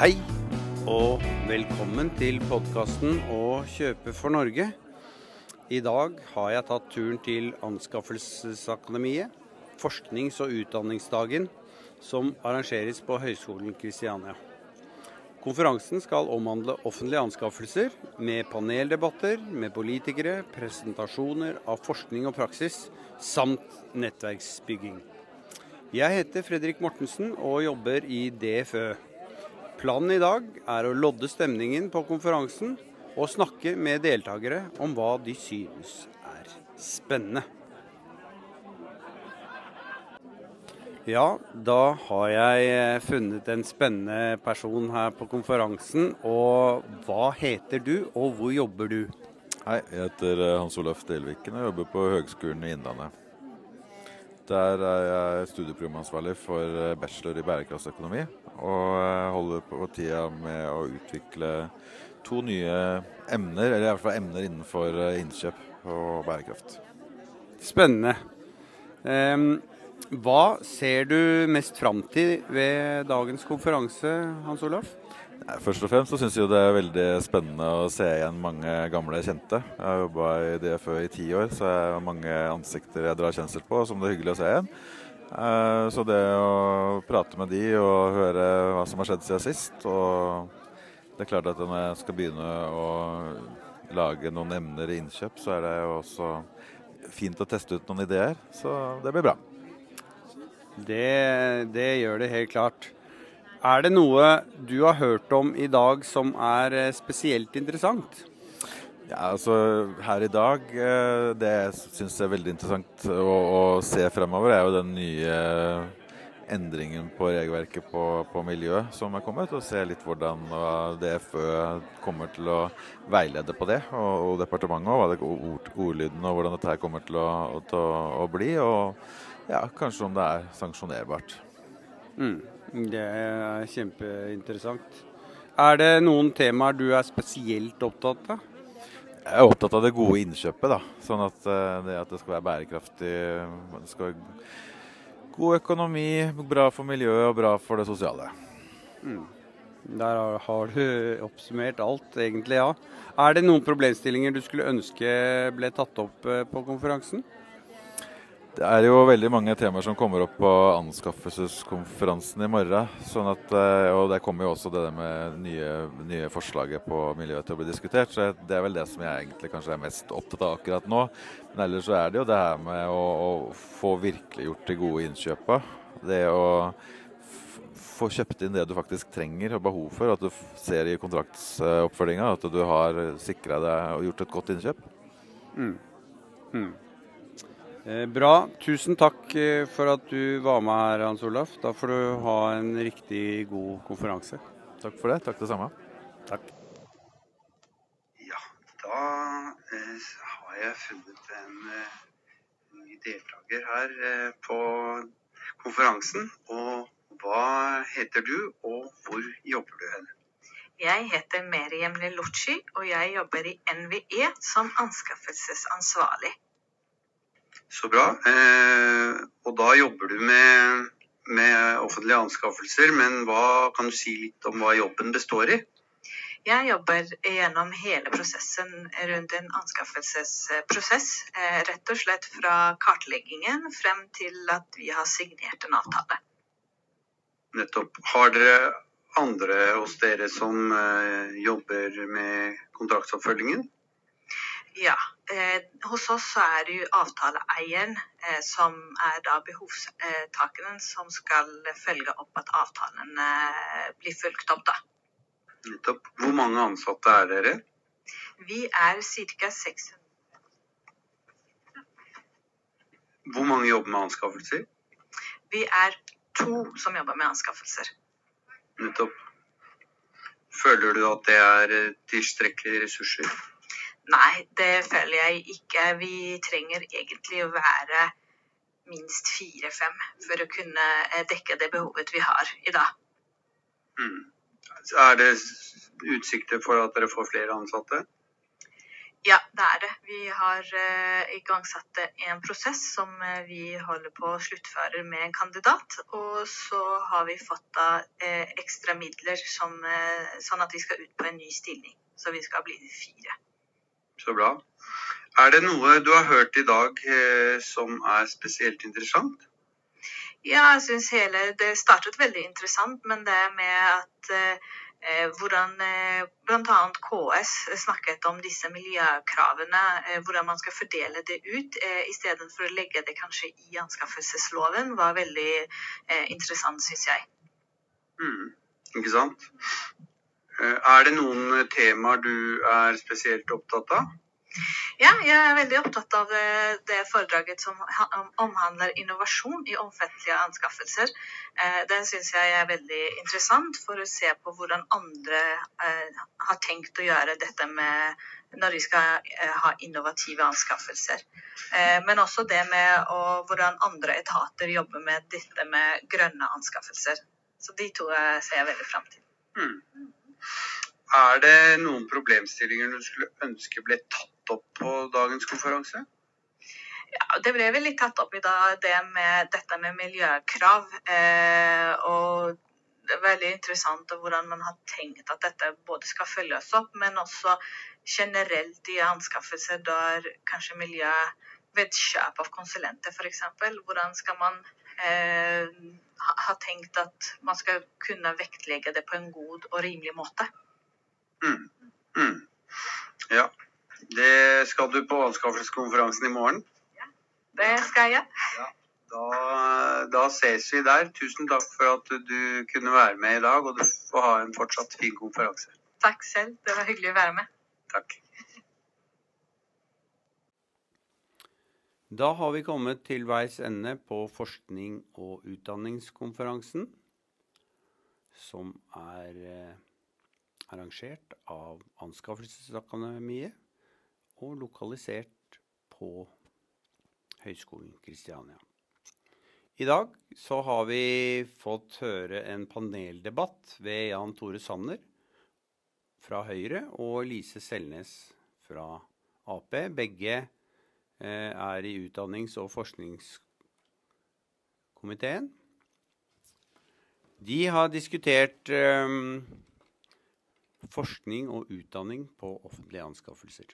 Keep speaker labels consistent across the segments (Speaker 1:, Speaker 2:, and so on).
Speaker 1: Hei og velkommen til podkasten Å kjøpe for Norge. I dag har jeg tatt turen til Anskaffelsesakademiet, forsknings- og utdanningsdagen, som arrangeres på Høgskolen Kristiania. Konferansen skal omhandle offentlige anskaffelser, med paneldebatter med politikere, presentasjoner av forskning og praksis, samt nettverksbygging. Jeg heter Fredrik Mortensen og jobber i DFØ. Planen i dag er å lodde stemningen på konferansen og snakke med deltakere om hva de synes er spennende. Ja, da har jeg eh, funnet en spennende person her på konferansen. Og hva heter du, og hvor jobber du?
Speaker 2: Hei, jeg heter eh, Hans Olaf Delviken og jobber på Høgskolen i Innlandet. Der er jeg studieprogramansvarlig for eh, bachelor i bærekraftsøkonomi. Og holder på tida med å utvikle to nye emner, eller i hvert fall emner innenfor innkjøp og bærekraft.
Speaker 1: Spennende. Um, hva ser du mest fram til ved dagens konferanse, Hans Olaf?
Speaker 2: Først og fremst så syns jeg det er veldig spennende å se igjen mange gamle kjente. Jeg har jobba i DFØ i ti år, så jeg har mange ansikter jeg drar kjensel på, som det er hyggelig å se igjen. Eh, så det å prate med de og høre hva som har skjedd siden sist og Det er klart at når jeg skal begynne å lage noen emner i innkjøp, så er det jo også fint å teste ut noen ideer. Så det blir bra.
Speaker 1: Det, det, gjør det helt klart. Er det noe du har hørt om i dag som er eh, spesielt interessant?
Speaker 2: Ja, altså Her i dag, det det jeg syns er veldig interessant å, å, se fremover, er jo den nye endringen på regelverket på, på miljø som er kommet. Og se litt hvordan DFØ kommer til å veilede på det, og, og departementet. Og hva det, ord, ordlyden og hvordan dette her kommer til å, til å bli. og ja, kanskje om det er sanksjonerbart.
Speaker 1: Mm, det er kjempeinteressant. Er det noen temaer du er spesielt opptatt av?
Speaker 2: Jeg er opptatt av det gode innkjøpet. da, Sånn at eh, det, at det skal være bærekraftig. Det skal være god økonomi, bra for miljøet og bra for det sosiale.
Speaker 1: Mm. Der har du oppsummert alt, egentlig, ja. Er det noen problemstillinger du skulle ønske ble tatt opp eh, på konferansen?
Speaker 2: Det er jo veldig mange temaer som kommer opp på anskaffelseskonferansen i morgen. Sånn at, eh, og Der kommer jo også det med nye, nye forslaget på miljøet til å bli diskutert. så Det er vel det som jeg egentlig kanskje er mest opptatt av akkurat nå. Men ellers så er det jo det her med å, å få virkeliggjort de gode innkjøpa. Det å få kjøpt inn det du faktisk trenger og behov for. At du ser i kontraktsoppfølginga at du har sikra deg og gjort et godt innkjøp.
Speaker 1: Mm. Mm. Eh, bra. Tusen takk eh, for at du var med her, Hans Olaf. Da får du ha en riktig god konferanse.
Speaker 2: Takk for det. Takk det samme.
Speaker 1: Takk. Ja, da eh, har jeg funnet en ny deltaker her eh, på konferansen. Og hva heter du, og hvor jobber du hen?
Speaker 3: Jeg heter Meriem Lelucci, og jeg jobber i NVE som anskaffelsesansvarlig.
Speaker 1: Så bra. Eh, og da jobber du med, med, offentlige anskaffelser, men hva kan du si litt om hva jobben består i?
Speaker 3: Jeg jobber gjennom hele prosessen rundt en anskaffelsesprosess. Eh, rett og slett fra kartleggingen frem til at vi har signert en avtale.
Speaker 1: Nettopp. Har dere andre hos dere som eh, jobber med kontraktsoppfølgingen?
Speaker 3: Eh, hos oss så er det jo avtaleeieren eh, som er da behovstakeren som skal følge opp at avtalen eh, blir fulgt opp, da.
Speaker 1: Hvor mange ansatte er dere?
Speaker 3: Vi er ca. 600.
Speaker 1: Hvor mange jobber med anskaffelser?
Speaker 3: Vi er to som jobber med anskaffelser.
Speaker 1: Nettopp. Føler du at det er tilstrekkelige ressurser?
Speaker 3: Nei, det føler jeg ikke. Vi trenger egentlig å være minst fire-fem for å kunne eh, dekke det behovet vi har i dag.
Speaker 1: Mm. Er det utsikter for at dere får flere ansatte?
Speaker 3: Ja, det er det. Vi har uh, igangsatt en prosess som uh, vi holder på å sluttføre med en kandidat. Og så har vi fått da uh, ekstra midler som, sånn at vi skal ut på en ny stilling. Så vi skal bli fire.
Speaker 4: Så bra. Er det noe du har hørt i dag som er spesielt interessant?
Speaker 3: Ja, jeg syns hele Det startet veldig interessant, men det med at Eh, hvordan eh, bl.a. KS snakket om disse miljøkravene, eh, hvordan man skal fordele det ut, istedenfor å legge det kanskje i anskaffelsesloven, var veldig interessant, syns jeg.
Speaker 4: Mm, ikke sant. Er det noen temaer du er spesielt opptatt av?
Speaker 3: Ja, jeg er veldig opptatt av eh, det foredraget som omhandler innovasjon i offentlige anskaffelser. Den det syns jeg er veldig interessant for å se på hvordan andre eh, har tenkt å gjøre dette med når de skal ha innovative anskaffelser. Men også det med hvordan andre etater jobber med dette med grønne anskaffelser. Så de to ser jeg veldig fram til. Mm.
Speaker 4: Er det noen problemstillinger du skulle ønske ble tatt opp på dagens konferanse?
Speaker 3: Ja, Det ble vel litt tatt opp i dag, det med dette med miljøkrav. Eh, og det er veldig interessant hvordan man har tenkt at dette både skal følges opp, men også generelt i anskaffelser der kanskje miljø ved kjøp av konsulenter f.eks. Hvordan skal man eh, ha tenkt at man skal kunne vektlegge det på en god og rimelig måte?
Speaker 4: Mm. Mm. Ja. Det skal du på anskaffelseskonferansen i morgen?
Speaker 3: Ja, det skal jeg.
Speaker 4: Ja, da, da, ses vi der. Tusen takk for at du kunne være med i dag, og du får ha en fortsatt fin konferanse.
Speaker 3: Takk selv. Det var hyggelig å være med.
Speaker 4: Takk.
Speaker 1: Da har vi kommet til veis ende på forskning- og utdanningskonferansen, som er eh, arrangert av Anskaffelsesakademiet og lokalisert på Høgskolen Kristiania. I dag så har vi fått høre en paneldebatt ved Jan Tore Sanner fra Høyre og Lise Selnes fra Ap. Begge er i utdannings- og forskningskomiteen. De har diskutert eh, forskning og utdanning på offentlige anskaffelser.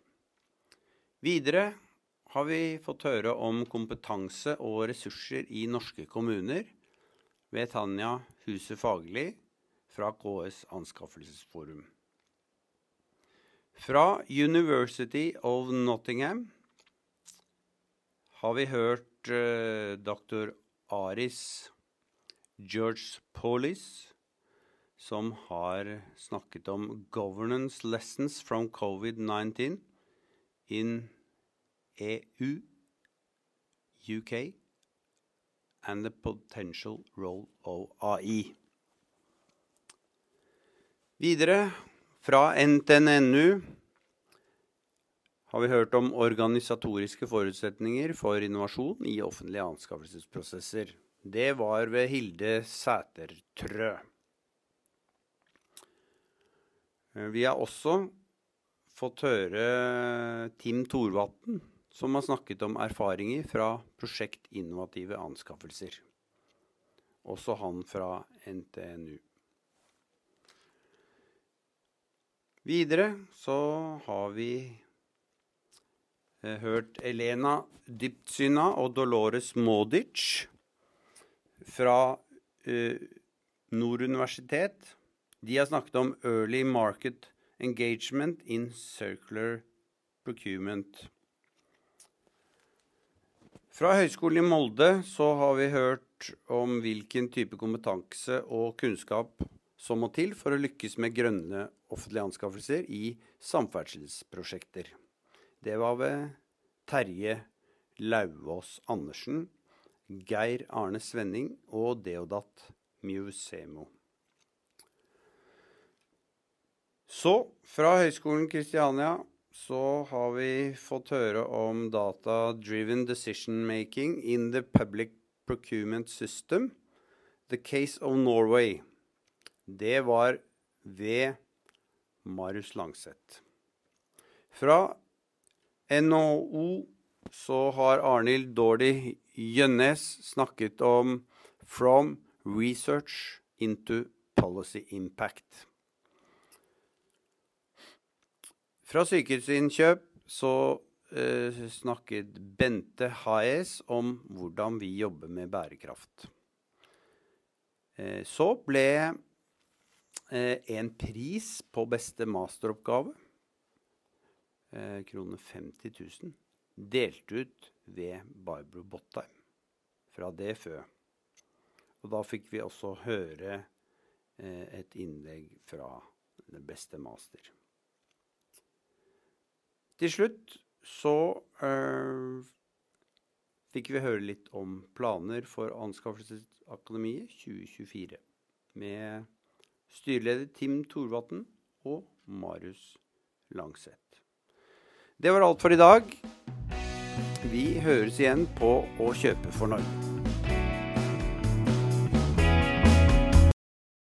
Speaker 1: Videre har vi fått høre om kompetanse og ressurser i norske kommuner ved Tanja Huse Fagli fra KS Anskaffelsesforum. Fra University of Nottingham har vi hørt uh, dr. Aris George Polis, som har snakket om 'Governance Lessons from COVID-19' in EU, UK, and the potential role of AI. Videre, fra NTNU har vi hørt om organisatoriske forutsetninger for innovasjon i offentlige anskaffelsesprosesser. Det var ved Hilde Sætertrø. Vi har også fått høre Tim Thorvatn, som har snakket om erfaringer fra prosjekt Innovative anskaffelser. Også han fra NTNU. Videre så har vi eh, hørt Elena Dyptsyna og Dolores Modic fra eh, Nord universitet. De har snakket om Early Market Engagement in Circular Procurement. Fra Høgskolen i Molde så har vi hørt om hvilken type kompetanse og kunnskap som må til for å lykkes med grønne offentlige anskaffelser i samferdselsprosjekter. Det var ved Terje Lauvås Andersen, Geir Arne Svenning og Deodat Musemo. Så fra Høgskolen Kristiania så har vi fått høre om data-driven decision making in the public procurement system. The Case of Norway. Det var ved Marius Langseth. Fra NHO så har Arnhild Dårdi Gjønnes snakket om 'From Research into Policy Impact'. Fra Sykehusinnkjøp så eh, snakket Bente Haes om hvordan vi jobber med bærekraft. Eh, så ble eh, en pris på beste masteroppgave, eh, kroner 50 000, delt ut ved Barbro Bottheim fra DFØ. Og da fikk vi også høre eh, et innlegg fra den beste master. Til slutt så eh, fikk vi høre litt om planer for Anskaffelsesakademiet 2024 med styreleder Tim Thorvatn og Marius Langseth. Det var alt for i dag. Vi høres igjen på Å kjøpe for Norge.